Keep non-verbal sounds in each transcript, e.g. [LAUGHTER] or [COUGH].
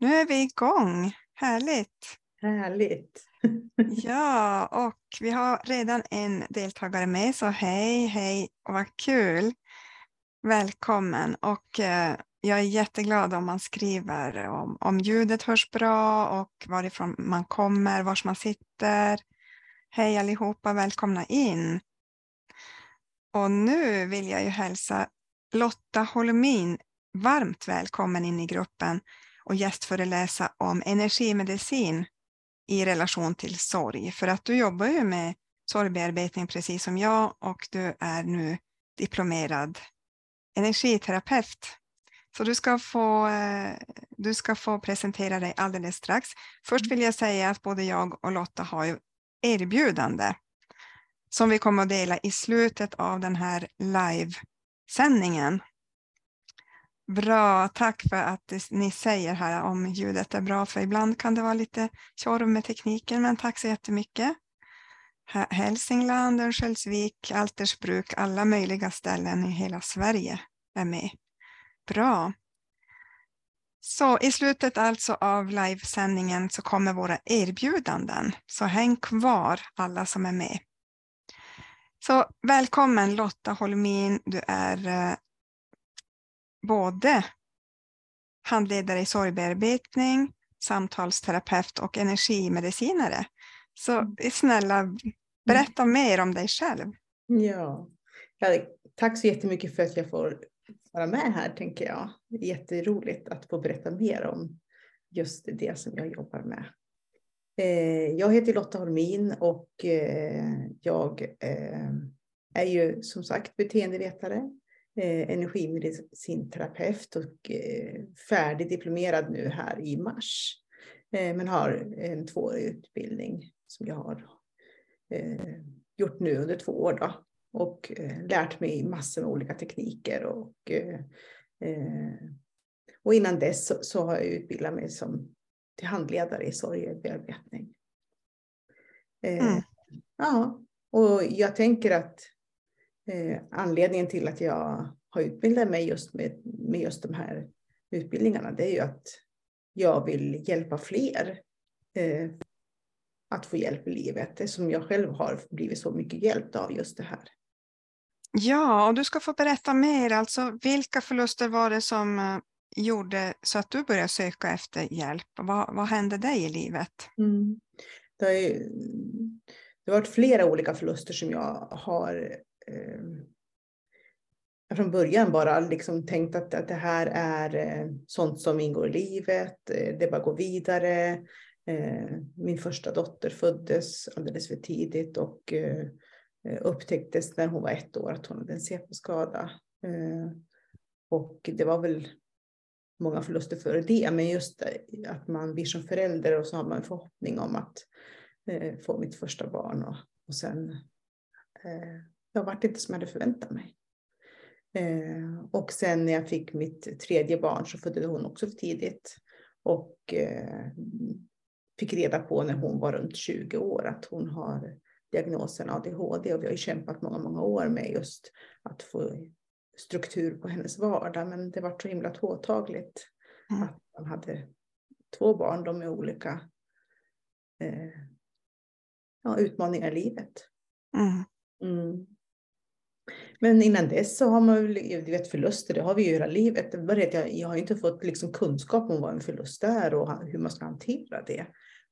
Nu är vi igång. Härligt. Härligt. [LAUGHS] ja, och vi har redan en deltagare med, så hej, hej och vad kul. Välkommen och eh, jag är jätteglad om man skriver om, om ljudet hörs bra och varifrån man kommer, var man sitter. Hej allihopa, välkomna in. Och nu vill jag ju hälsa Lotta Holmin varmt välkommen in i gruppen och gästföreläsa om energimedicin i relation till sorg. För att du jobbar ju med sorgbearbetning precis som jag och du är nu diplomerad energiterapeut. Så du ska, få, eh, du ska få presentera dig alldeles strax. Först vill jag säga att både jag och Lotta har erbjudande som vi kommer att dela i slutet av den här livesändningen. Bra, tack för att ni säger här om ljudet är bra, för ibland kan det vara lite tjorv med tekniken, men tack så jättemycket. Hälsingland, Örnsköldsvik, Altersbruk, alla möjliga ställen i hela Sverige är med. Bra. Så i slutet alltså av livesändningen så kommer våra erbjudanden, så häng kvar alla som är med. Så välkommen Lotta Holmin, du är eh, både handledare i sorgbearbetning, samtalsterapeut och energimedicinare. Så mm. snälla, berätta mm. mer om dig själv. Ja. tack så jättemycket för att jag får vara med här, tänker jag. Jätteroligt att få berätta mer om just det som jag jobbar med. Eh, jag heter Lotta Holmin och eh, jag eh, är ju som sagt beteendevetare eh, energimedicinterapeut och eh, färdigdiplomerad nu här i mars. Eh, men har en tvåårig utbildning som jag har eh, gjort nu under två år då, och lärt mig massor med olika tekniker. Och, och innan dess så, så, har jag utbildat mig som till handledare i sorgebearbetning. Mm. Ja, och jag tänker att eh, anledningen till att jag har utbildat mig just med, med just de här utbildningarna, det är ju att jag vill hjälpa fler eh, att få hjälp i livet, som jag själv har blivit så mycket hjälpt av just det här. Ja, och du ska få berätta mer. Alltså, vilka förluster var det som eh, gjorde så att du började söka efter hjälp? Vad, vad hände dig i livet? Mm. Det, har ju, det har varit flera olika förluster som jag har eh, från början bara liksom tänkt att, att det här är eh, sånt som ingår i livet, eh, det bara går vidare. Eh, min första dotter föddes alldeles för tidigt och eh, eh, upptäcktes när hon var ett år att hon hade en CP-skada. Eh, och det var väl många förluster före det, men just att man blir som förälder och så har man en förhoppning om att få mitt första barn och, och sen eh, jag vart inte som jag hade förväntat mig. Eh, och sen när jag fick mitt tredje barn så födde hon också för tidigt. Och eh, fick reda på när hon var runt 20 år att hon har diagnosen ADHD. Och vi har ju kämpat många, många år med just att få struktur på hennes vardag. Men det var så himla påtagligt mm. att man hade två barn, de med olika eh, ja, utmaningar i livet. Mm. Mm. Men innan dess så har man väl, du vet förluster, det har vi ju hela livet. Jag, jag har inte fått liksom kunskap om vad en förlust är och hur man ska hantera det.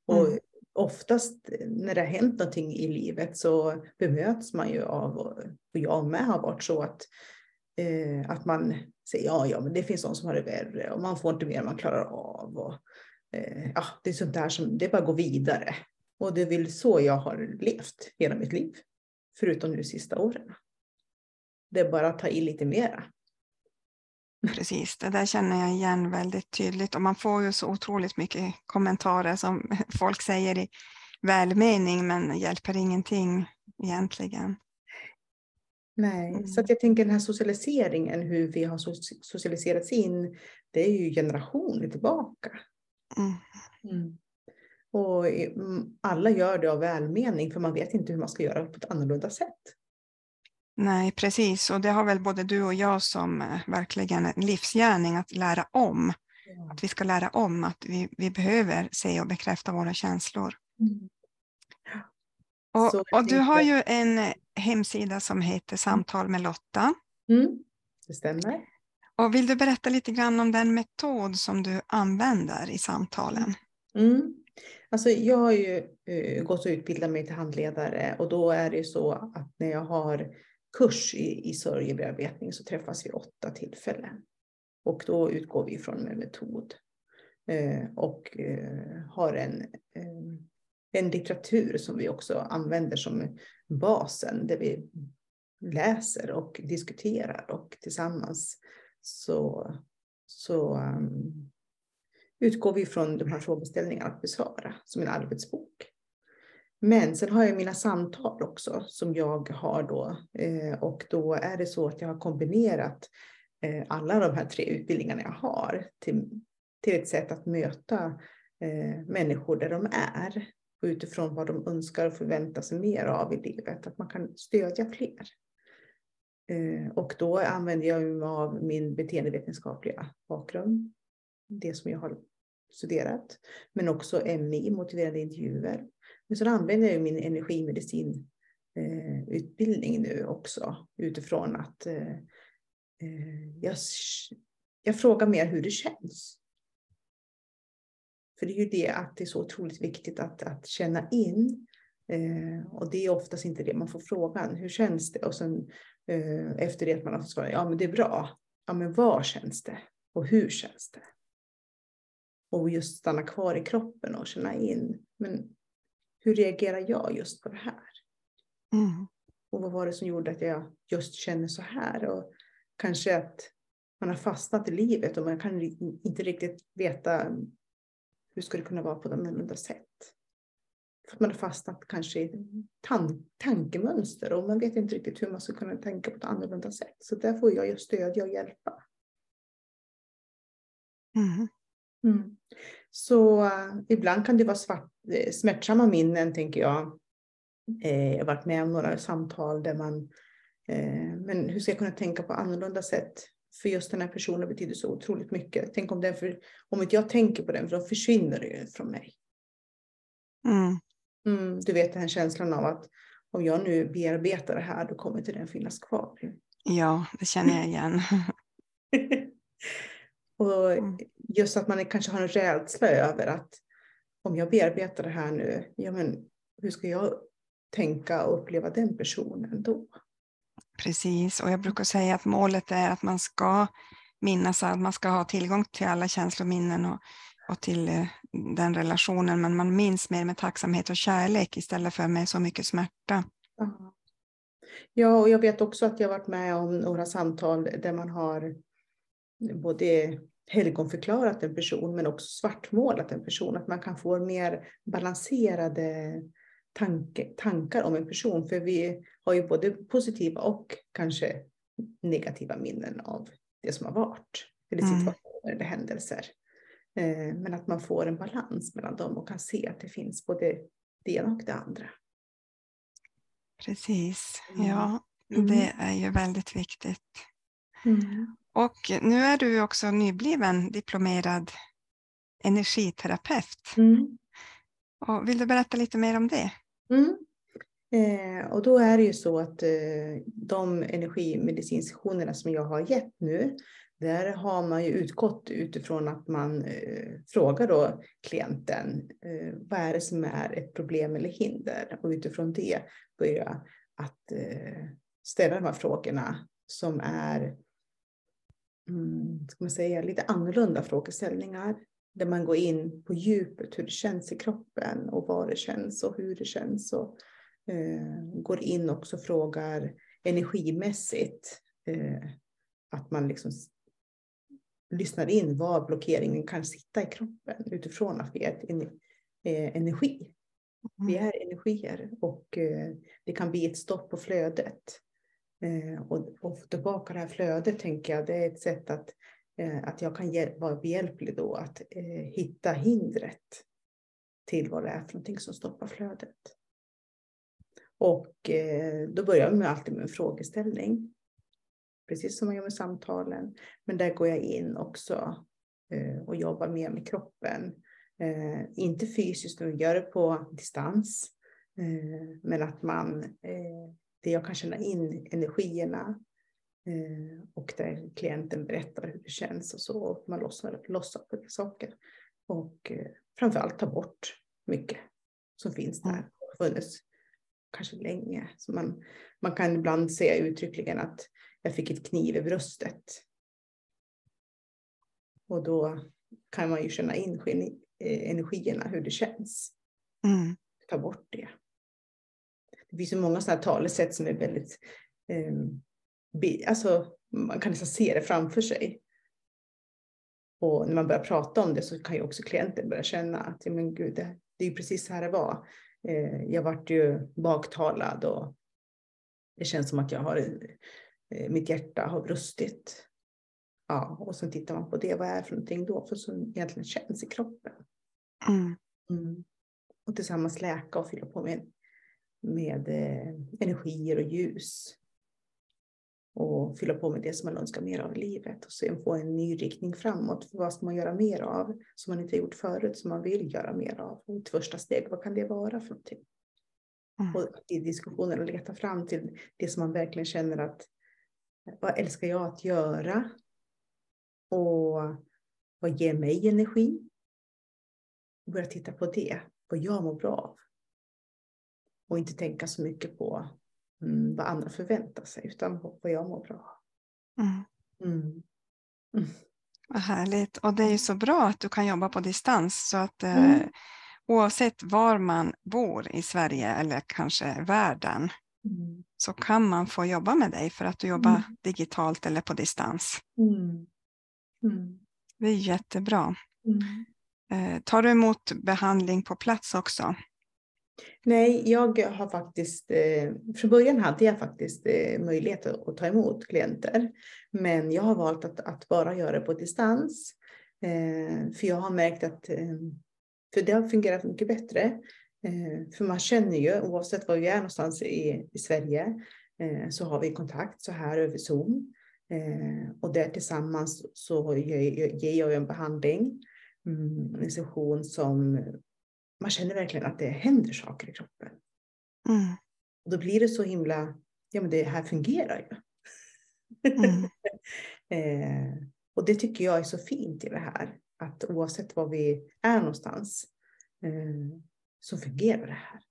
Och mm. oftast när det har hänt någonting i livet så bemöts man ju av, och jag med har varit så att, eh, att man säger ja, ja, men det finns de som har det värre och man får inte mer än man klarar av. Och, eh, ja, det är sånt där som, det bara går vidare. Och det är väl så jag har levt hela mitt liv, förutom nu de sista åren. Det är bara att ta i lite mera. Precis, det där känner jag igen väldigt tydligt och man får ju så otroligt mycket kommentarer som [LAUGHS] folk säger i välmening men hjälper ingenting egentligen. Nej, mm. så att jag tänker den här socialiseringen, hur vi har socialiserats in, det är ju generationer tillbaka. Mm. Mm. Och alla gör det av välmening för man vet inte hur man ska göra på ett annorlunda sätt. Nej, precis. Och det har väl både du och jag som eh, verkligen en livsgärning att lära om. Att vi ska lära om att vi, vi behöver se och bekräfta våra känslor. Mm. Och, och, du har ju en hemsida som heter Samtal med Lotta. Mm, det stämmer. Och vill du berätta lite grann om den metod som du använder i samtalen? Mm. Alltså jag har ju uh, gått och utbildat mig till handledare och då är det så att när jag har kurs i, i sorgebearbetning så träffas vi åtta tillfällen. Och då utgår vi från en metod eh, och eh, har en, en litteratur som vi också använder som basen där vi läser och diskuterar och tillsammans så, så um, utgår vi från de här frågeställningarna att besvara som en arbetsbok. Men sen har jag mina samtal också som jag har då eh, och då är det så att jag har kombinerat eh, alla de här tre utbildningarna jag har till, till ett sätt att möta eh, människor där de är och utifrån vad de önskar och förväntar sig mer av i livet, att man kan stödja fler. Och då använder jag mig av min beteendevetenskapliga bakgrund, det som jag har studerat, men också MI, motiverade intervjuer. Men så använder jag min energimedicinutbildning eh, nu också utifrån att eh, eh, jag, jag frågar mer hur det känns. För det är ju det att det är så otroligt viktigt att, att känna in. Eh, och det är oftast inte det man får frågan. Hur känns det? Och sen eh, efter det att man har fått svara, ja men det är bra. Ja men var känns det? Och hur känns det? Och just stanna kvar i kroppen och känna in. Men hur reagerar jag just på det här? Mm. Och vad var det som gjorde att jag just känner så här? Och kanske att man har fastnat i livet och man kan inte riktigt veta hur ska det kunna vara på ett annorlunda sätt? För att man har fastnat kanske i tan tankemönster och man vet inte riktigt hur man ska kunna tänka på ett annorlunda sätt. Så där får jag ju stödja och hjälpa. Mm. Mm. Så uh, ibland kan det vara svart, eh, smärtsamma minnen, tänker jag. Eh, jag har varit med om några samtal där man, eh, men hur ska jag kunna tänka på annorlunda sätt för just den här personen betyder så otroligt mycket. Tänk om, den för, om inte jag tänker på den, för då försvinner det ju från mig. Mm. Mm, du vet den här känslan av att om jag nu bearbetar det här, då kommer inte den finnas kvar. Ja, det känner jag igen. [LAUGHS] och mm. just att man kanske har en rädsla över att om jag bearbetar det här nu, ja men hur ska jag tänka och uppleva den personen då? Precis, och jag brukar säga att målet är att man ska minnas att man ska ha tillgång till alla känslominnen och, och till eh, den relationen, men man minns mer med tacksamhet och kärlek istället för med så mycket smärta. Ja, och jag vet också att jag varit med om några samtal där man har både helgonförklarat en person men också svartmålat en person. Att man kan få mer balanserade tanke, tankar om en person. För vi har ju både positiva och kanske negativa minnen av det som har varit. Eller mm. situationer mm. eller händelser. Eh, men att man får en balans mellan dem och kan se att det finns både det ena och det andra. Precis, ja. Mm. Det är ju väldigt viktigt. Mm. Och nu är du också nybliven diplomerad energiterapeut. Mm. Och vill du berätta lite mer om det? Mm. Eh, och då är det ju så att eh, de energimedicinsessionerna som jag har gett nu, där har man ju utgått utifrån att man eh, frågar då klienten eh, vad är det som är ett problem eller hinder och utifrån det börja att eh, ställa de här frågorna som är mm, ska man säga, lite annorlunda frågeställningar där man går in på djupet, hur det känns i kroppen och var det känns och hur det känns. Och, eh, går in också och frågar energimässigt. Eh, att man liksom lyssnar in var blockeringen kan sitta i kroppen utifrån att vi är ett eh, energi. Vi mm. är energier och eh, det kan bli ett stopp på flödet. Eh, och, och få tillbaka det här flödet tänker jag, det är ett sätt att Eh, att jag kan vara behjälplig då att eh, hitta hindret till vad det är för någonting som stoppar flödet. Och eh, då börjar man alltid med en frågeställning. Precis som man gör med samtalen. Men där går jag in också eh, och jobbar mer med kroppen. Eh, inte fysiskt, utan gör det på distans. Eh, men att man, eh, det jag kan känna in energierna eh, och där klienten berättar hur det känns och så. Och man lossar, lossar på saker. Och eh, framförallt ta bort mycket som finns där och funnits kanske länge. Så man, man kan ibland säga uttryckligen att jag fick ett kniv i bröstet. Och då kan man ju känna in eh, energierna, hur det känns. Mm. Ta bort det. Det finns så många sådana talesätt som är väldigt, eh, alltså man kan nästan se det framför sig. Och när man börjar prata om det så kan ju också klienten börja känna att men gud, det, det är ju precis så här det var. Eh, jag vart ju baktalad och det känns som att jag har, eh, mitt hjärta har brustit. Ja, och sen tittar man på det, vad är det för någonting då? För som egentligen känns i kroppen. Mm. Mm. Och tillsammans läka och fylla på med, med eh, energier och ljus och fylla på med det som man önskar mer av i livet och sen få en ny riktning framåt. För vad ska man göra mer av som man inte gjort förut, som man vill göra mer av? Och ett första steg, vad kan det vara för någonting? Mm. Och i diskussionen leta fram till det som man verkligen känner att vad älskar jag att göra? Och vad ger mig energi? Börja titta på det, vad jag mår bra av. Och inte tänka så mycket på mm, vad andra förväntar sig utan vad jag mår bra mm. Mm. Mm. Vad härligt. Och det är ju så bra att du kan jobba på distans så att eh, mm. oavsett var man bor i Sverige eller kanske världen mm. så kan man få jobba med dig för att du jobbar mm. digitalt eller på distans. Det är jättebra. Eh, tar du emot behandling på plats också? Nej, jag har faktiskt, eh, från början hade jag faktiskt eh, möjlighet att ta emot klienter. Men jag har valt att, att bara göra det på distans. Eh, för jag har märkt att, för det har fungerat mycket bättre. För man känner ju, oavsett var vi är någonstans i, i Sverige, så har vi kontakt så här över Zoom. Och där tillsammans så ger jag en behandling, mm, en session som man känner verkligen att det händer saker i kroppen. Mm. Och då blir det så himla, ja men det här fungerar ju. Mm. [LAUGHS] eh, och det tycker jag är så fint i det här, att oavsett var vi är någonstans eh, så fungerar det här.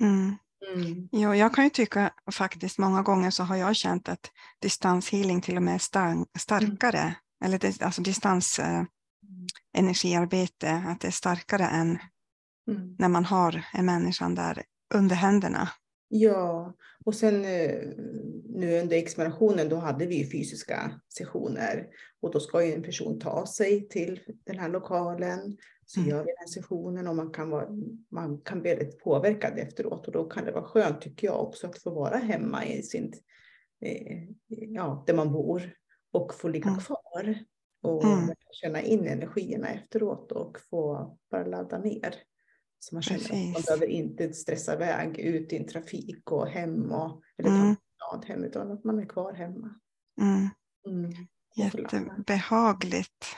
Mm. Mm. Jo, jag kan ju tycka faktiskt många gånger så har jag känt att distanshealing till och med är star starkare, mm. eller alltså distans eh, energiarbete, att det är starkare än Mm. När man har en människan där under händerna. Ja, och sen eh, nu under examinationen då hade vi fysiska sessioner och då ska ju en person ta sig till den här lokalen. Så mm. gör vi den här sessionen och man kan, vara, man kan bli väldigt påverkad efteråt och då kan det vara skönt tycker jag också att få vara hemma i sin, eh, ja, där man bor och få ligga mm. kvar och mm. känna in energierna efteråt och få bara ladda ner. Så man känner Precis. att man behöver inte stressa iväg ut i en trafik och hem och, eller mm. ta hem utan att man är kvar hemma. Mm. Mm. Jättebehagligt.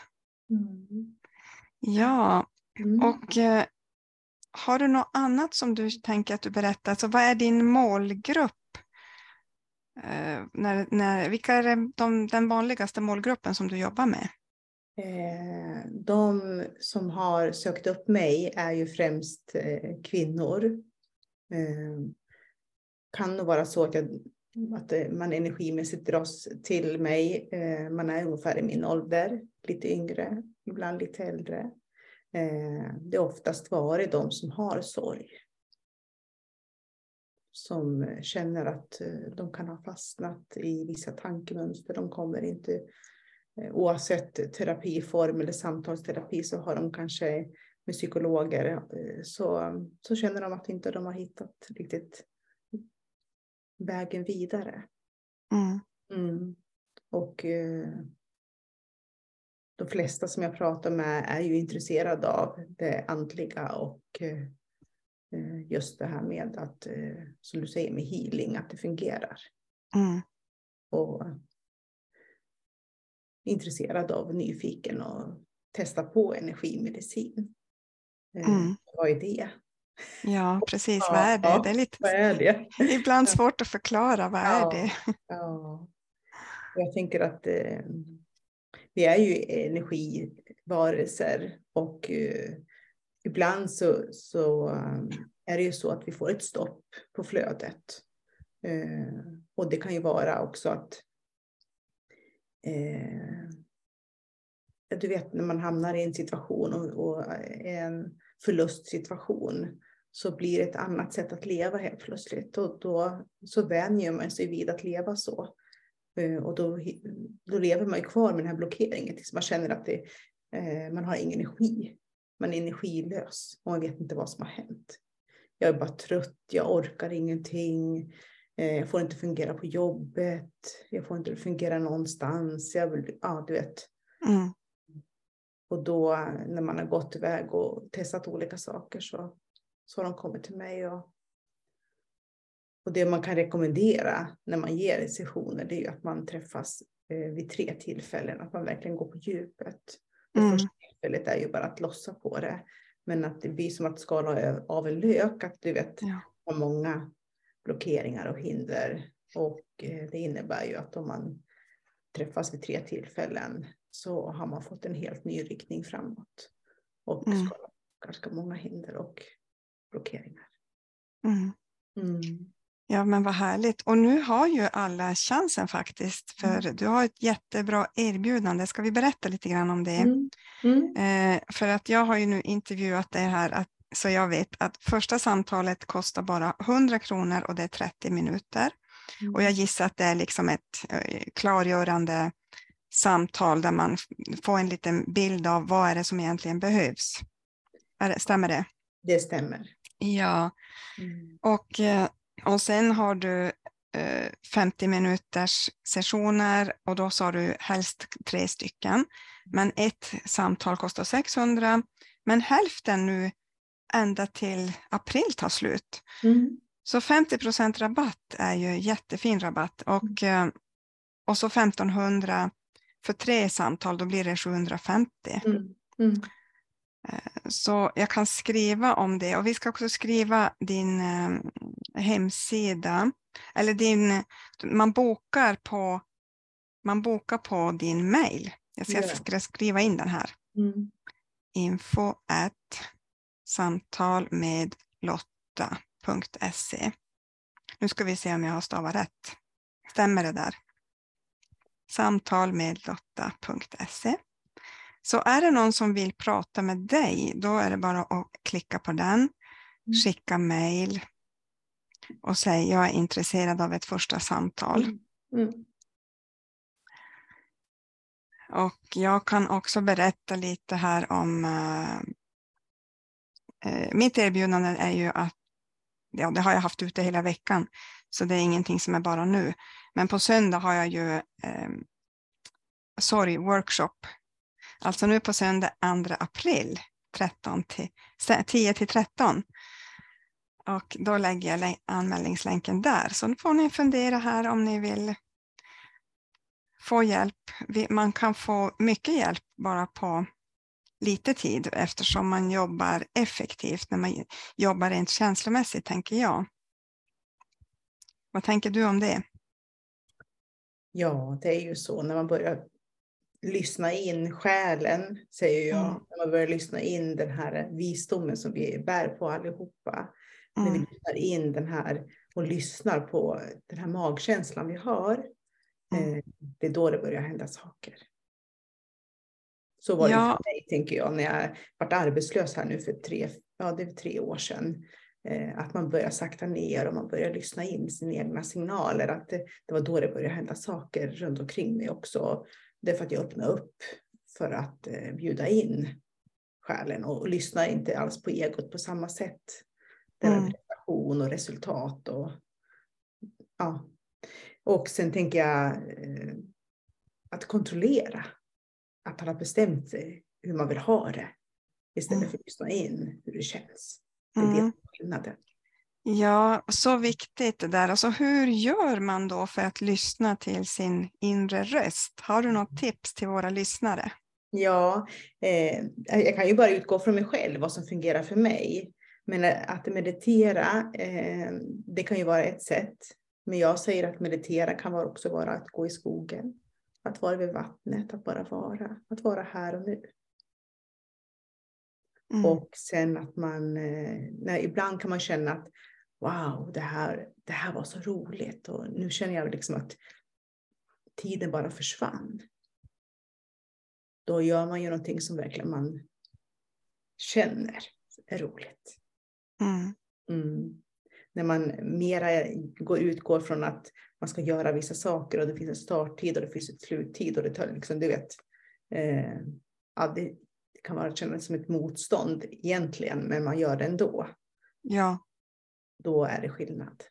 Mm. Ja, mm. och eh, har du något annat som du tänker att du berättar? Alltså, vad är din målgrupp? Eh, när, när, vilka är de, den vanligaste målgruppen som du jobbar med? Eh, de som har sökt upp mig är ju främst eh, kvinnor. Eh, kan nog vara så att, jag, att eh, man energimässigt dras till mig. Eh, man är ungefär i min ålder, lite yngre, ibland lite äldre. Eh, det är oftast varit de som har sorg. Som känner att de kan ha fastnat i vissa tankemönster. De kommer inte oavsett terapiform eller samtalsterapi så har de kanske med psykologer eh, så, så känner de att inte de har hittat riktigt vägen vidare. Mm. Mm. Och eh, de flesta som jag pratar med är ju intresserade av det andliga och eh, just det här med att, eh, som du säger med healing, att det fungerar. Mm. Och intresserad av, nyfiken och testa på energimedicin. Eh, Mm. Vad är det? Ja, [LAUGHS] precis. Ja, vad är det? ja, Det är lite, är det? [LAUGHS] ibland svårt att förklara. Vad Ja. är det? Ja. Jag tänker att eh, vi är ju energivarelser och eh, ibland så, så um, är det ju så att vi får ett stopp på flödet. Eh, och det kan ju vara också att eh, du vet när man hamnar i en situation och, och en förlustsituation så blir det ett annat sätt att leva helt plötsligt och då så vänjer man sig vid att leva så. Eh, och då, då lever man ju kvar med den här blockeringen tills man känner att det, eh, man har ingen energi. Man är energilös och man vet inte vad som har hänt. Jag är bara trött, jag orkar ingenting eh, Jag får inte fungera på jobbet. Jag får inte fungera någonstans. Jag vill, ja, du vet. Mm. Och då när man har gått iväg och testat olika saker så, så har de kommit till mig. Och, och det man kan rekommendera när man ger sessioner det är ju att man träffas eh, vid tre tillfällen. Att man verkligen går på djupet. Det Mm. första tillfället är ju bara att lossa på det. Men att det blir som att skala av en lök. Att du vet, Ja. många blockeringar och hinder. Och eh, det innebär ju att om man träffas vid tre tillfällen så har man fått en helt ny riktning framåt. Och Mm. ganska många hinder och blockeringar. Mm. Mm. Ja, men vad härligt. Och nu har ju alla chansen faktiskt, för Mm. du har ett jättebra erbjudande. Ska vi berätta lite grann om det? Mm. Mm. Eh, för att jag har ju nu intervjuat det här, att, så jag vet att första samtalet kostar bara 100 kronor och det är 30 minuter. Och jag gissar att det är liksom ett eh, klargörande samtal där man får en liten bild av vad är det som egentligen behövs. Stämmer det? Det stämmer. Ja, Mm. och, eh, och sen har du eh, 50 minuters sessioner och då sa du helst tre stycken. Men ett samtal kostar 600, men hälften nu ända till april tar slut. Mm. Så 50 procent rabatt är ju jättefin rabatt och, eh, och så 1500 för tre samtal, då blir det 750. Mm. Mm. Så jag kan skriva om det och vi ska också skriva din eh, hemsida eller din, man bokar på, man bokar på din mail. Jag ska ska skriva in den här. Mm. info at samtal med lotta.se. Nu ska vi se om jag har stavat rätt. Stämmer det där? Samtal med lotta.se. Så är det någon som vill prata med dig, då är det bara att klicka på den, skicka mejl och säga jag är intresserad av ett första samtal. Mm. Och jag kan också berätta lite här om eh, mitt erbjudande är ju att, ja det har jag haft ute hela veckan, så det är ingenting som är bara nu. Men på söndag har jag ju eh, sorry, workshop. Alltså nu på söndag 2 april 13 till, 10 till 13. Och då lägger jag anmälningslänken där. Så nu får ni fundera här om ni vill få hjälp. Man kan få mycket hjälp bara på lite tid eftersom man jobbar effektivt när man jobbar rent känslomässigt, tänker jag. Vad tänker du om det? Ja, det är ju så när man börjar lyssna in själen, säger jag. Mm. När man börjar lyssna in den här visdomen som vi bär på allihopa. När vi Mm. lyssnar in den här och lyssnar på den här magkänslan vi har. Mm. Eh, det är då det börjar hända saker. Så var det Ja. för mig, tänker jag, när jag varit arbetslös här nu för tre, ja, det är tre år sedan. Eh, att man börjar sakta ner och man börjar lyssna in sina egna signaler. Att det, det var då det började hända saker runt omkring mig också. Det är för att jag öppnade upp för att eh, bjuda in själen och, och lyssna inte alls på egot på samma sätt. Är Mm. prestation och resultat och ja. Och sen tänker jag eh, att kontrollera. Att man har bestämt sig hur man vill ha det. Istället Mm. för att lyssna in hur det känns. Det är det Mm. skillnaden. Ja, så viktigt det där. Alltså, hur gör man då för att lyssna till sin inre röst? Har du något tips till våra lyssnare? Ja, eh, jag kan ju bara utgå från mig själv, vad som fungerar för mig. Men att meditera, eh, det kan ju vara ett sätt. Men jag säger att meditera kan också vara att gå i skogen, att vara vid vattnet, att bara vara, att vara här och nu. Mm. Och sen att man, eh, nej, ibland kan man känna att wow, det här, det här var så roligt och nu känner jag liksom att tiden bara försvann. Då gör man ju någonting som verkligen man känner är roligt. Mm. Mm. När man mera går, utgår från att man ska göra vissa saker och det finns en starttid och det finns ett sluttid och det tar liksom, du vet. Eh, ja, det, det kan vara kännas som ett motstånd egentligen, men man gör det ändå. Ja, Då är det skillnad.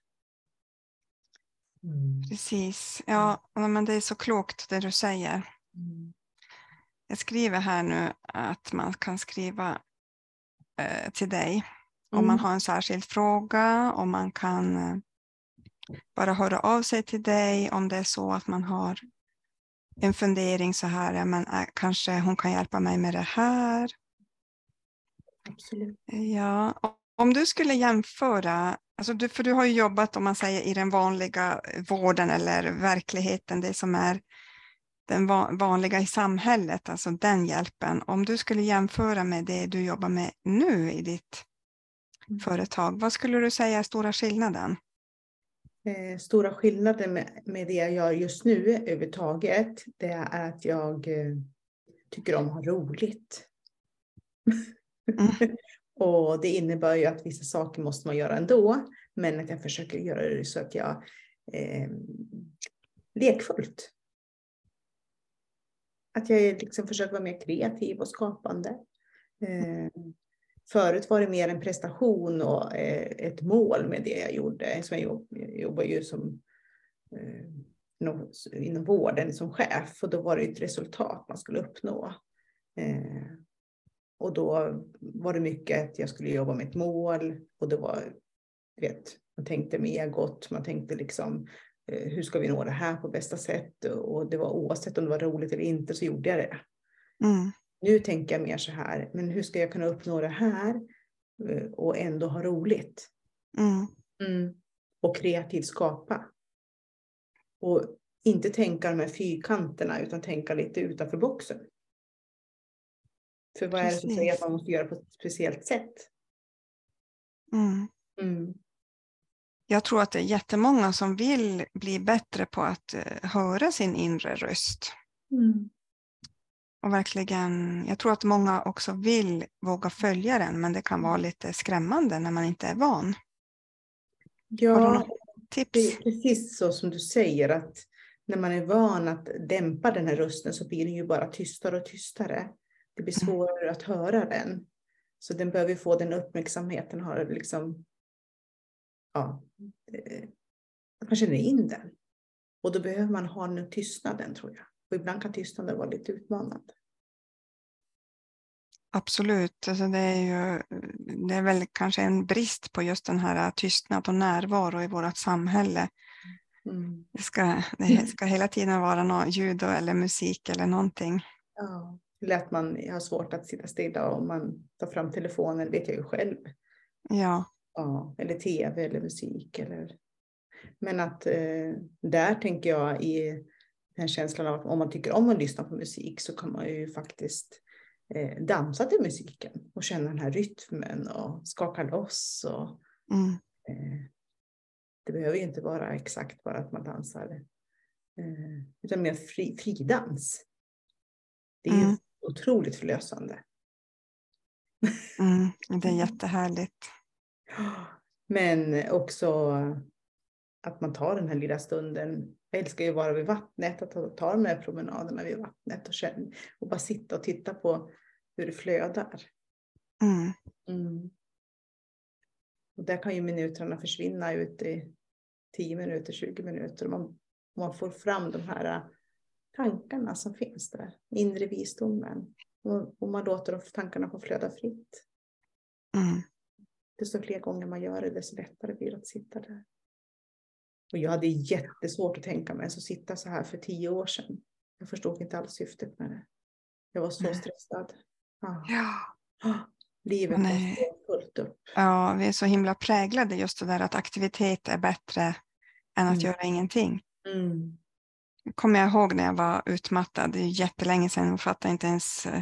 Mm. precis. Ja, ja, men det är så klokt det du säger. Mm. Jag skriver här nu att man kan skriva eh, till dig om man Mm. har en särskild fråga, om man kan eh, bara höra av sig till dig om det är så att man har en fundering så här, ja, men, äh, kanske hon kan hjälpa mig med det här. Absolut. Ja, om du skulle jämföra, alltså du, för du har ju jobbat om man säger i den vanliga vården eller verkligheten, det som är den va- vanliga i samhället, alltså den hjälpen. Om du skulle jämföra med det du jobbar med nu i ditt. Företag, vad skulle du säga är stora skillnaden? Eh, stora skillnaden med, med det jag gör just nu överhuvudtaget, det är att jag eh, tycker om att ha roligt. Mm. [LAUGHS] och det innebär ju att vissa saker måste man göra ändå, men att jag försöker göra det så att jag eh, lekfullt. Att jag liksom försöker vara mer kreativ och skapande. Eh, Förut var det mer en prestation och eh, ett mål med det jag gjorde. Så jag jobbar ju som eh, inom, vården som chef och då var det ett resultat man skulle uppnå. Eh, och då var det mycket att jag skulle jobba med ett mål och det var, vet, man tänkte med egot, man tänkte liksom eh, hur ska vi nå det här på bästa sätt och det var oavsett om det var roligt eller inte så gjorde jag det. Mm. Nu tänker jag mer så här, men hur ska jag kunna uppnå det här eh, och ändå ha roligt? Mm. Och kreativt skapa. Och inte tänka de här fyrkanterna utan tänka lite utanför boxen. För vad är det som säger Precis. att man måste göra på ett speciellt sätt? Mm. Mm. Jag tror att det är jättemånga som vill bli bättre på att eh, höra sin inre röst. Mm. Och verkligen, jag tror att många också vill våga följa den, men det kan vara lite skrämmande när man inte är van. Ja, något det tips? är precis så som du säger att när man är van att dämpa den här rösten så blir den ju bara tystare och tystare. Det blir Mm. svårare att höra den. Så den behöver få den uppmärksamheten, har liksom, ja, eh, att man känner in den. Och då behöver man ha den tystnaden tror jag. Och ibland kan tystnaden vara lite utmanande. Absolut. Alltså det, är ju, det är väl kanske en brist på just den här tystnad och närvaro i vårt samhälle. Mm. Det ska, det ska hela tiden vara något ljud eller musik eller någonting. Ja. Eller att man har svårt att sitta stilla om man tar fram telefonen, vet jag ju själv. Ja, Ja, eller tv eller musik. Eller... Men att eh, där tänker jag i den här känslan av att om man tycker om att lyssna på musik så kan man ju faktiskt eh, dansa till musiken och känna den här rytmen och skaka loss. Och, mm. eh, det behöver ju inte vara exakt bara att man dansar eh, utan mer fri, fridans. Det är Mm. otroligt förlösande. Mm. det är jättehärligt. Men också att man tar den här lilla stunden. Jag älskar ju att vara vid vattnet, att ta, de här promenaderna vid vattnet och, känna, och bara sitta och titta på hur det flödar. Mm. Mm. Och där kan ju minuterna försvinna ut i 10 minuter, 20 minuter. Man, man får fram de här tankarna som finns där, inre visdomen. Och, och man låter de tankarna få flöda fritt. Mm. desto fler gånger man gör det, desto lättare blir det att sitta där. Och jag hade jättesvårt att tänka mig att sitta så här för tio år sedan. Jag förstod inte alls syftet med det. Jag var så Nej. stressad. Ah. Ja. Ah, Livet Nej. var fullt upp. ja, vi är så himla präglade just det där att aktivitet är bättre än att Mm. göra ingenting. Mm. kommer jag ihåg när jag var utmattad. Det är jättelänge sedan. Jag fattade inte ens, eh,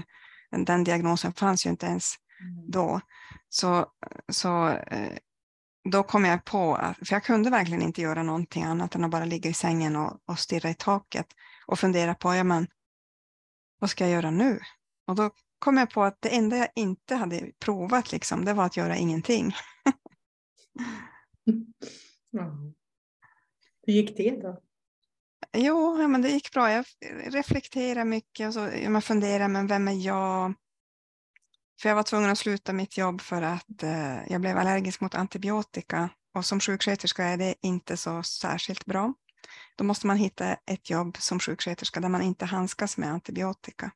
den diagnosen fanns ju inte ens Mm. då. Så, så eh, då kom jag på, för jag kunde verkligen inte göra någonting annat än att bara ligga i sängen och, och stirra i taket och fundera på, ja men vad ska jag göra nu? Och då kom jag på att det enda jag inte hade provat liksom, det var att göra ingenting. [LAUGHS] Ja. Hur gick det då? Jo, ja, men det gick bra. Jag reflekterade mycket och så, man funderar, men vem är jag? För jag var tvungen att sluta mitt jobb för att eh, jag blev allergisk mot antibiotika och som sjuksköterska är det inte så särskilt bra. Då måste man hitta ett jobb som sjuksköterska där man inte handskas med antibiotika.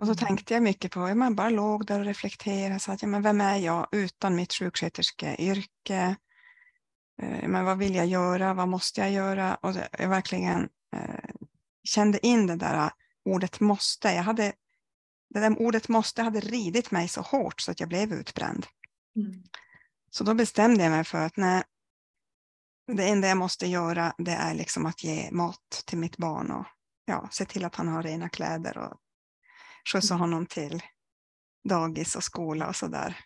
Och så Mm. tänkte jag mycket på, ja, man bara låg där och reflekterade, så att, ja, men vem är jag utan mitt sjuksköterskeyrke? Eh, men vad vill jag göra? Vad måste jag göra? Och jag verkligen eh, kände in det där eh, ordet måste. Jag hade, det där ordet måste hade ridit mig så hårt så att jag blev utbränd. Mm. Så då bestämde jag mig för att nej, det enda jag måste göra det är liksom att ge mat till mitt barn och ja, se till att han har rena kläder och skjutsa Mm. honom till dagis och skola och sådär.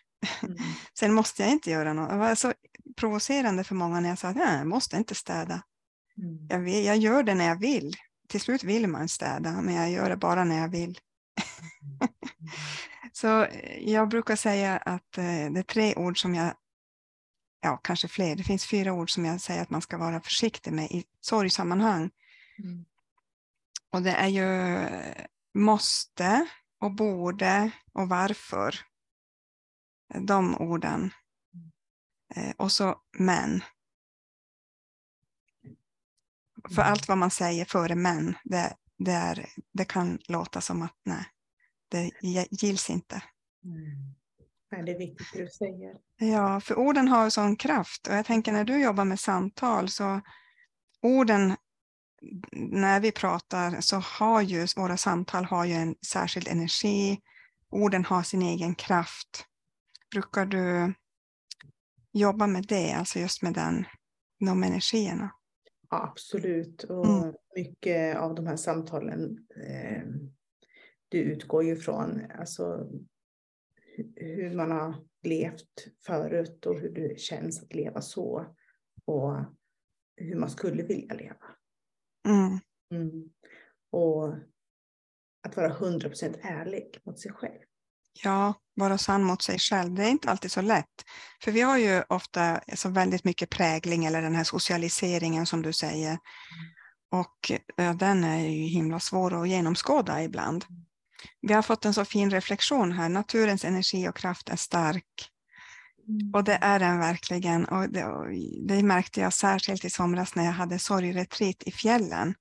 Mm. [LAUGHS] Sen måste jag inte göra något. Det var så provocerande för många när jag sa att nej, jag måste inte städa. Mm. Jag, vill, jag gör det när jag vill. Till slut vill man städa, men jag gör det bara när jag vill. [LAUGHS] Så eh, jag brukar säga att eh, det är tre ord som jag, ja kanske fler, det finns fyra ord som jag säger att man ska vara försiktig med i sorgsammanhang. Mm. Och det är ju eh, måste och borde och varför. De orden. Eh, Och så men. För Mm. allt vad man säger före men, det, det, är, det kan låta som att nej, det gills inte. Mm. Nej, det är viktigt det du säger. Ja, för orden har ju sån kraft och jag tänker när du jobbar med samtal så orden när vi pratar så har ju våra samtal har ju en särskild energi. Orden har sin egen kraft. Brukar du jobba med det, alltså just med den, de energierna? Ja, absolut. Och Mm. mycket av de här samtalen eh, det utgår ju från alltså, hu- hur man har levt förut och hur det känns att leva så. Och hur man skulle vilja leva. Mm. Mm. Och att vara 100% ärlig mot sig själv. Ja, vara sann mot sig själv. Det är inte alltid så lätt. För vi har ju ofta så väldigt mycket prägling eller den här socialiseringen som du säger. Och ja, den är ju himla svår att genomskåda ibland. Vi har fått en så fin reflektion här. Naturens energi och kraft är stark. Och det är den verkligen. Och det, och det märkte jag särskilt i somras när jag hade sorgretreat i fjällen.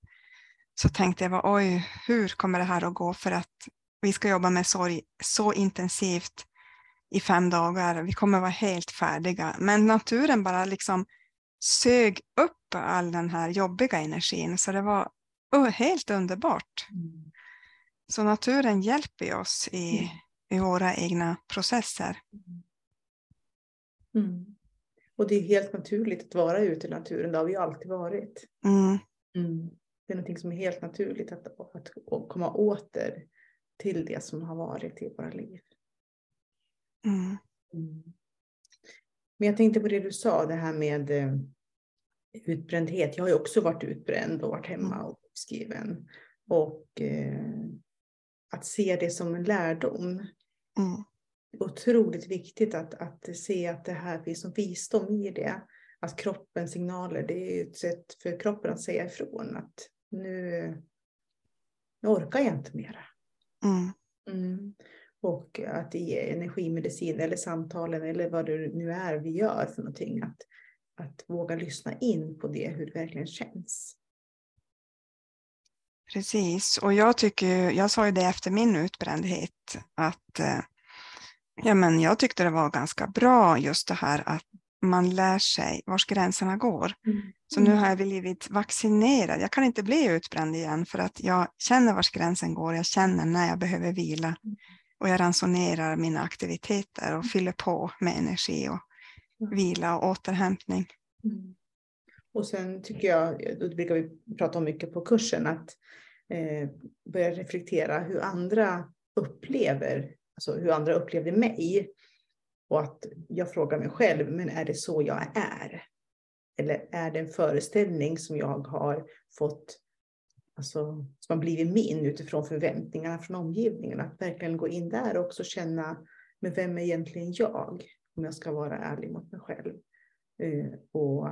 Så tänkte jag, oj, hur kommer det här att gå? För att vi ska jobba med sorg så intensivt i fem dagar. Vi kommer vara helt färdiga. Men naturen bara liksom sög upp all den här jobbiga energin. Så det var oh, helt underbart. Mm. Så naturen hjälper oss i, Mm. i våra egna processer. Mm. Och det är helt naturligt att vara ute i naturen. Det har vi ju alltid varit. Mm. Mm. Det är någonting som är helt naturligt att, att komma åter till det som har varit i våra liv. Mm. Mm. Men jag tänkte på det du sa, det här med eh, utbrändhet. Jag har ju också varit utbränd och varit hemma och skriven. Och eh, att se det som en lärdom. Mm. Otroligt viktigt att, att se att det här finns som visdom i det. Att kroppens signaler, det är ett sätt för kroppen att säga ifrån att nu, nu orkar jag inte mera. Mm. Mm. Och att i energimedicin eller samtalen eller vad det nu är vi gör för någonting. Att, att våga lyssna in på det, hur det verkligen känns. Precis, och jag tycker, jag sa ju det efter min utbrändhet, att eh, Ja, men jag tyckte det var ganska bra just det här att man lär sig var gränserna går. Mm. Så nu har jag blivit vaccinerad. Jag kan inte bli utbränd igen för att jag känner var gränsen går. Jag känner när jag behöver vila mm. och jag ransonerar mina aktiviteter och fyller på med energi och vila och återhämtning. Mm. Och sen tycker jag, det brukar vi prata om mycket på kursen, att eh, börja reflektera hur andra upplever, alltså hur andra upplevde mig. Och att jag frågar mig själv, men är det så jag är? Eller är det en föreställning som jag har fått, alltså som har blivit min utifrån förväntningarna från omgivningen? Att verkligen gå in där och också känna, men vem är egentligen jag? Om jag ska vara ärlig mot mig själv. Eh, och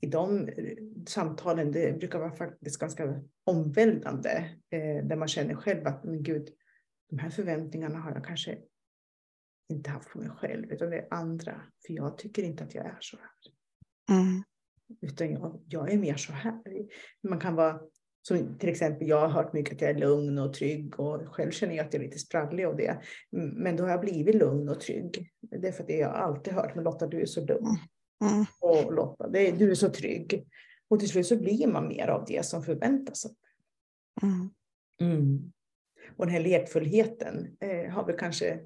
i de eh, samtalen, det brukar vara faktiskt ganska omvälvande, eh, där man känner själv att, men gud, de här förväntningarna har jag kanske inte haft på mig själv, utan det är andra. För jag tycker inte att jag är så här. Mm. Utan jag, jag är mer så här. Man kan vara, som till exempel, jag har hört mycket att jag är lugn och trygg och själv känner jag att jag är lite sprallig och det. Men då har jag blivit lugn och trygg. Det är för att det jag alltid hört, men Lotta du är så lugn. Mm. Och Lotta, det, du är så trygg. Och till slut så blir man mer av det som förväntas. Mm. Mm. Och den här lekfullheten eh, har väl kanske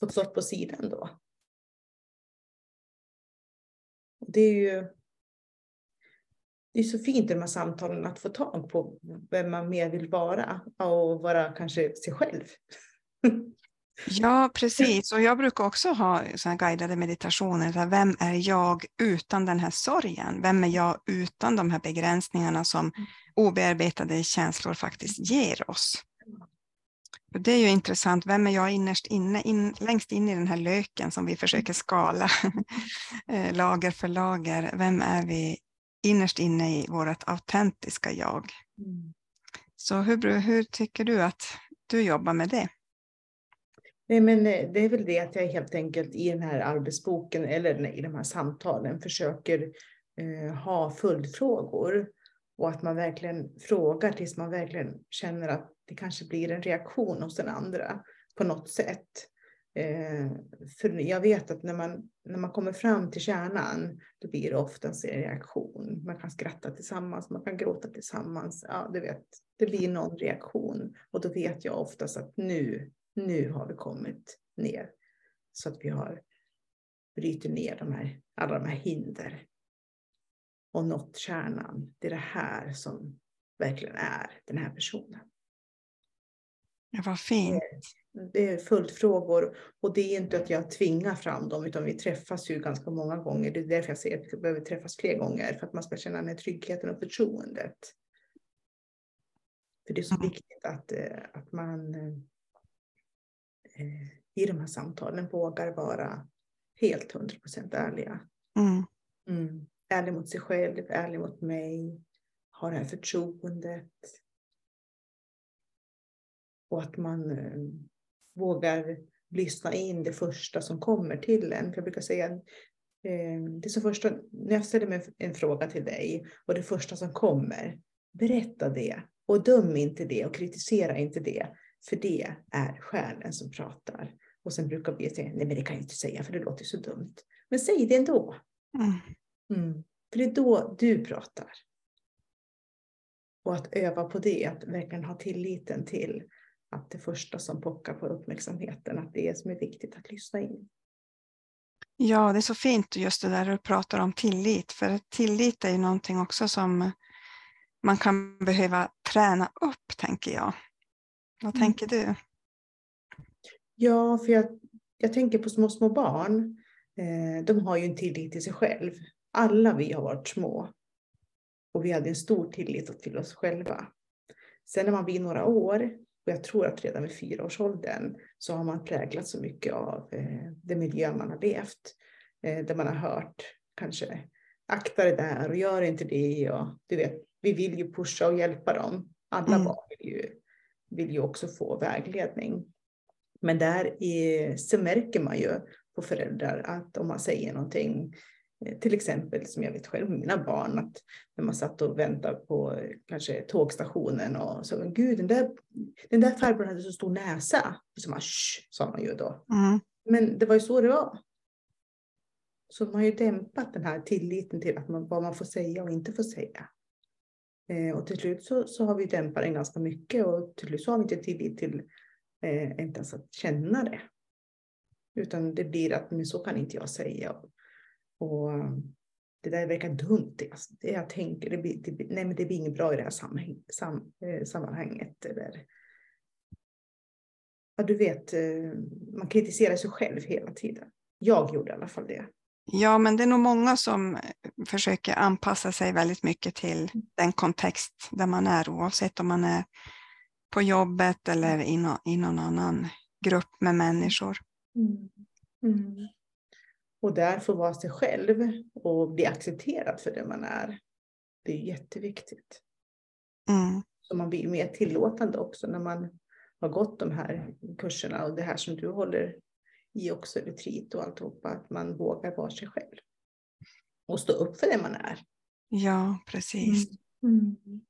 fått stått på sidan då. Och det är ju det är så fint i de här samtalen att få tag på vem man mer vill vara och vara kanske sig själv. Ja, precis. Och jag brukar också ha såna guidade meditationer. vem är jag utan den här sorgen? Vem är jag utan de här begränsningarna som mm. obearbetade känslor faktiskt ger oss? Det är ju intressant. Vem är jag innerst inne, in, längst in i den här löken som vi försöker skala [LAUGHS] eh, lager för lager? Vem är vi innerst inne i vårt autentiska jag? Mm. Så hur, hur tycker du att du jobbar med det? Nej, men eh, det är väl det att jag helt enkelt i den här arbetsboken eller i de här samtalen försöker eh, ha följdfrågor och att man verkligen frågar tills man verkligen känner att det kanske blir en reaktion hos den andra på något sätt. Eh, för jag vet att när man, när man kommer fram till kärnan, då blir det oftast en reaktion. Man kan skratta tillsammans, man kan gråta tillsammans. Ja, du vet, det blir någon reaktion och då vet jag oftast att nu nu har vi kommit ner så att vi har bryter ner de här, alla de här hinder och nått kärnan. Det är det här som verkligen är den här personen. Vad fint. Det är följdfrågor och det är inte att jag tvingar fram dem utan vi träffas ju ganska många gånger. Det är därför jag säger att vi behöver träffas fler gånger för att man ska känna den här tryggheten och förtroendet. För det är så mm. viktigt att, eh, att man eh, eh, i de här samtalen vågar vara helt 100% ärliga. Mm. Mm. Ärlig mot sig själv, ärlig mot mig, ha det här förtroendet. Och att man eh, vågar lyssna in det första som kommer till en. För jag brukar säga eh, det så första, när jag ställer mig en fråga till dig och det första som kommer, berätta det och döm inte det och kritisera inte det. För det är själen som pratar. Och sen brukar vi säga, nej men det kan jag inte säga för det låter så dumt. Men säg det ändå. Mm. Mm. För det är då du pratar. Och att öva på det, att verkligen ha tilliten till att det första som pockar på uppmärksamheten, att det är som är viktigt att lyssna in. Ja, det är så fint just det där du pratar om tillit, för tillit är ju någonting också som man kan behöva träna upp, tänker jag. Vad mm. tänker du? Ja, för jag, jag tänker på små, små barn. Eh, de har ju en tillit till sig själv. Alla vi har varit små. Och vi hade en stor tillit till oss själva. Sen när man blir några år, och jag tror att redan vid fyraårsåldern, så har man präglats så mycket av eh, den miljö man har levt. Eh, där man har hört kanske akta det där och gör inte det. Och, du vet, vi vill ju pusha och hjälpa dem. Alla mm. barn vill ju vill ju också få vägledning. Men där är, så märker man ju på föräldrar att om man säger någonting till exempel som jag vet själv med mina barn, att när man satt och väntade på eh, kanske tågstationen och så, gud den där, den där farbrorn hade så stor näsa. Så man, Shh, sa man ju då. Mm. Men det var ju så det var. Så man har ju dämpat den här tilliten till att man, vad man får säga och inte får säga. Eh, och till slut så, så har vi dämpat den ganska mycket och till slut så har vi inte tillit till eh, inte ens att känna det. Utan det blir att men så kan inte jag säga. Och det där verkar dumt. Alltså. Det jag tänker, det blir, det, nej men det blir inget bra i det här sammanhang, sam, eh, sammanhanget. Eller, ja, du vet, eh, man kritiserar sig själv hela tiden. Jag gjorde i alla fall det. Ja, men det är nog många som försöker anpassa sig väldigt mycket till den kontext där man är, oavsett om man är på jobbet eller i, no, i någon annan grupp med människor. Mm. Mm. Och där få vara sig själv och bli accepterad för det man är. Det är jätteviktigt. Mm. Så man blir mer tillåtande också när man har gått de här kurserna och det här som du håller i också, retreat och alltihopa, att man vågar vara sig själv. Och stå upp för det man är. Ja, precis. Mm. Mm.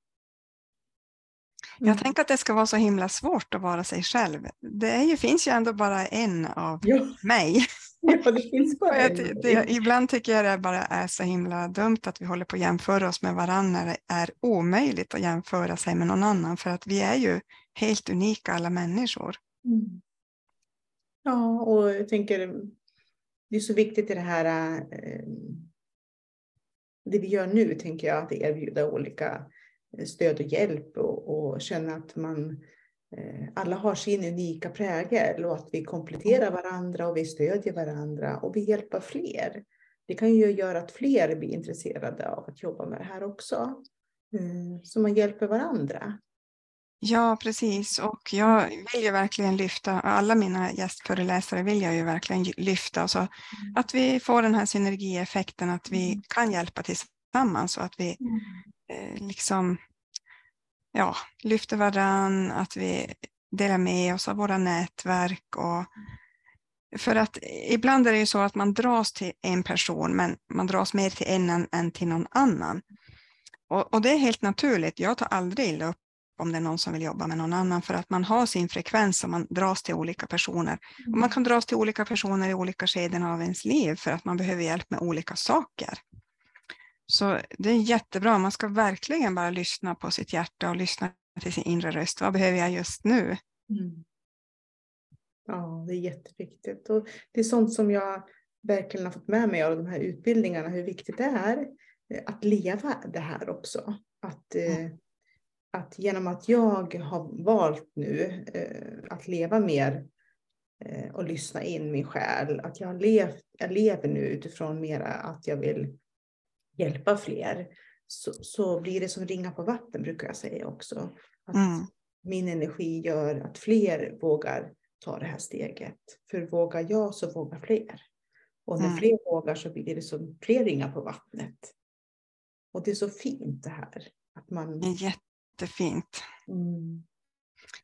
Jag tänker att det ska vara så himla svårt att vara sig själv. Det är ju, finns ju ändå bara en av Ja. mig. Ja, det finns [LAUGHS] bara jag det, ibland tycker jag det bara är så himla dumt att vi håller på att jämföra oss med varandra när det är omöjligt att jämföra sig med någon annan för att vi är ju helt unika alla människor. Mm. Ja, och jag tänker det är så viktigt i det här eh, det vi gör nu, tänker jag, att erbjuda olika eh, stöd och hjälp och, och känna att man alla har sin unika prägel och att vi kompletterar varandra och vi stödjer varandra och vi hjälper fler. Det kan ju göra att fler blir intresserade av att jobba med det här också. Mm, Så man hjälper varandra. Ja, precis. Och jag vill ju verkligen lyfta, alla mina gästföreläsare vill jag ju verkligen lyfta. Så att vi får den här synergieffekten, att vi Mm. kan hjälpa tillsammans och att vi eh, liksom ja, lyfter varann, att vi delar med oss av våra nätverk. Och, för att ibland är det ju så att man dras till en person, men man dras mer till en än, till någon annan. Och, och det är helt naturligt. Jag tar aldrig illa upp om det är någon som vill jobba med någon annan, för att man har sin frekvens och man dras till olika personer. Och man kan dras till olika personer i olika skeden av ens liv för att man behöver hjälp med olika saker. Så det är jättebra. Man ska verkligen bara lyssna på sitt hjärta och lyssna till sin inre röst. Vad behöver jag just nu? Mm. Ja, det är jätteviktigt. Och det är sånt som jag verkligen har fått med mig av de här utbildningarna, hur viktigt det är eh, att leva det här också. Att, eh, att genom att jag har valt nu eh, att leva mer och lyssna in min själ, att jag, levt, jag lever nu utifrån mera att jag vill hjälpa fler, så, så blir det som ringa på vatten brukar jag säga också. Att Mm. min energi gör att fler vågar ta det här steget. För vågar jag så vågar fler. Och när Mm. fler vågar så blir det som fler ringar på vattnet. Och det är så fint det här. Att man, jättefint. mm,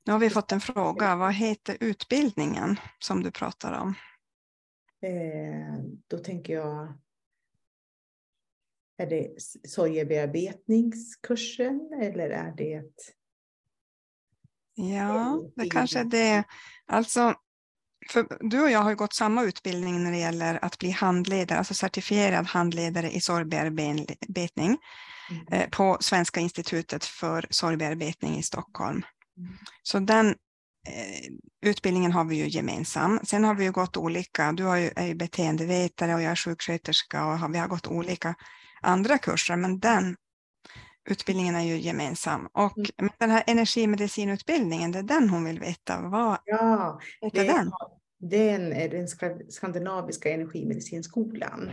Nu har vi fått en fråga. Vad heter utbildningen som du pratar om? eh, då tänker jag, är det sorgebearbetningskursen eller är det Ja, det Mm. kanske är det. Alltså, för du och jag har ju gått samma utbildning när det gäller att bli handledare, alltså certifierad handledare i sorgbearbetning Mm. eh, på Svenska institutet för sorgbearbetning i Stockholm. Mm. Så den eh, utbildningen har vi ju gemensam. Sen har vi ju gått olika. Du har ju, är ju beteendevetare och jag är sjuksköterska och har, vi har gått olika andra kurser, men den utbildningen är ju gemensam. Och Mm. den här energimedicinutbildningen, det är den hon vill veta. Vad Ja, heter det, den? den är den ska- skandinaviska energimedicinskolan.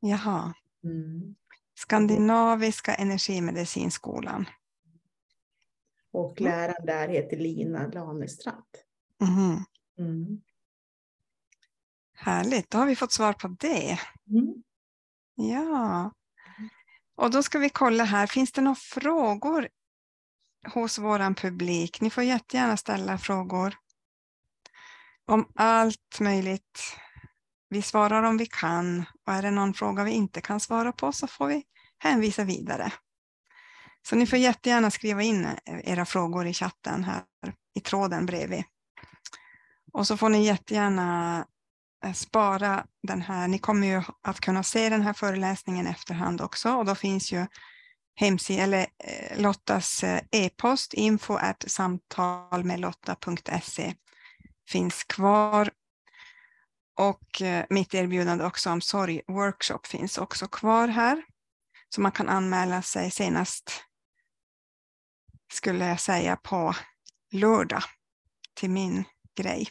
Jaha, Mm. Skandinaviska energimedicinskolan. Och Mm. läraren där heter Lina Lanestrand. Mhm. Mm. Härligt, då har vi fått svar på det. Mm. Ja. Och då ska vi kolla här, finns det några frågor hos våran publik? Ni får jättegärna ställa frågor om allt möjligt vi svarar om vi kan och är det någon fråga vi inte kan svara på så får vi hänvisa vidare. Så ni får jättegärna skriva in eh, era frågor i chatten här i tråden bredvid. Och så får ni jättegärna eh, spara den här. Ni kommer ju att kunna se den här föreläsningen efterhand också och då finns ju hemsida, eller eh, Lottas e-post info at samtalmedlotta.se finns kvar. Och mitt erbjudande också om sorgworkshop finns också kvar här. Så man kan anmäla sig senast, skulle jag säga, på lördag till min grej.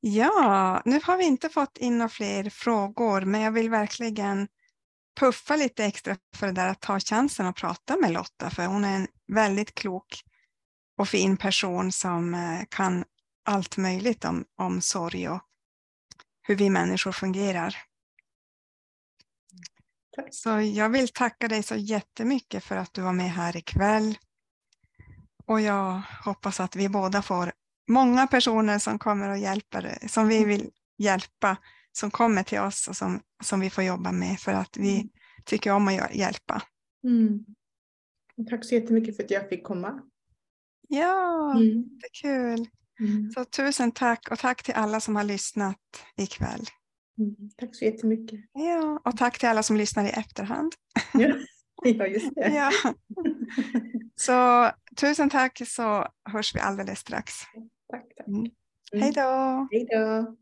Ja, nu har vi inte fått in några fler frågor, men jag vill verkligen puffa lite extra för det där att ta chansen att prata med Lotta, för hon är en väldigt klok och fin person som eh, kan allt möjligt om, om sorg och hur vi människor fungerar. Tack. Så jag vill tacka dig så jättemycket för att du var med här ikväll. Och jag hoppas att vi båda får många personer som kommer och hjälper, som vi vill hjälpa, som kommer till oss och som, som vi får jobba med för att vi mm. tycker om att hjälpa. Mm. Tack så jättemycket för att jag fick komma. Ja, mm. det är kul. Mm. Så tusen tack och tack till alla som har lyssnat ikväll. Mm. Tack så jättemycket. Ja, och tack till alla som lyssnar i efterhand. [LAUGHS] Ja, ja just det. ja. [LAUGHS] Så tusen tack så hörs vi alldeles strax. Tack. tack. Mm. Hej då! Hej då!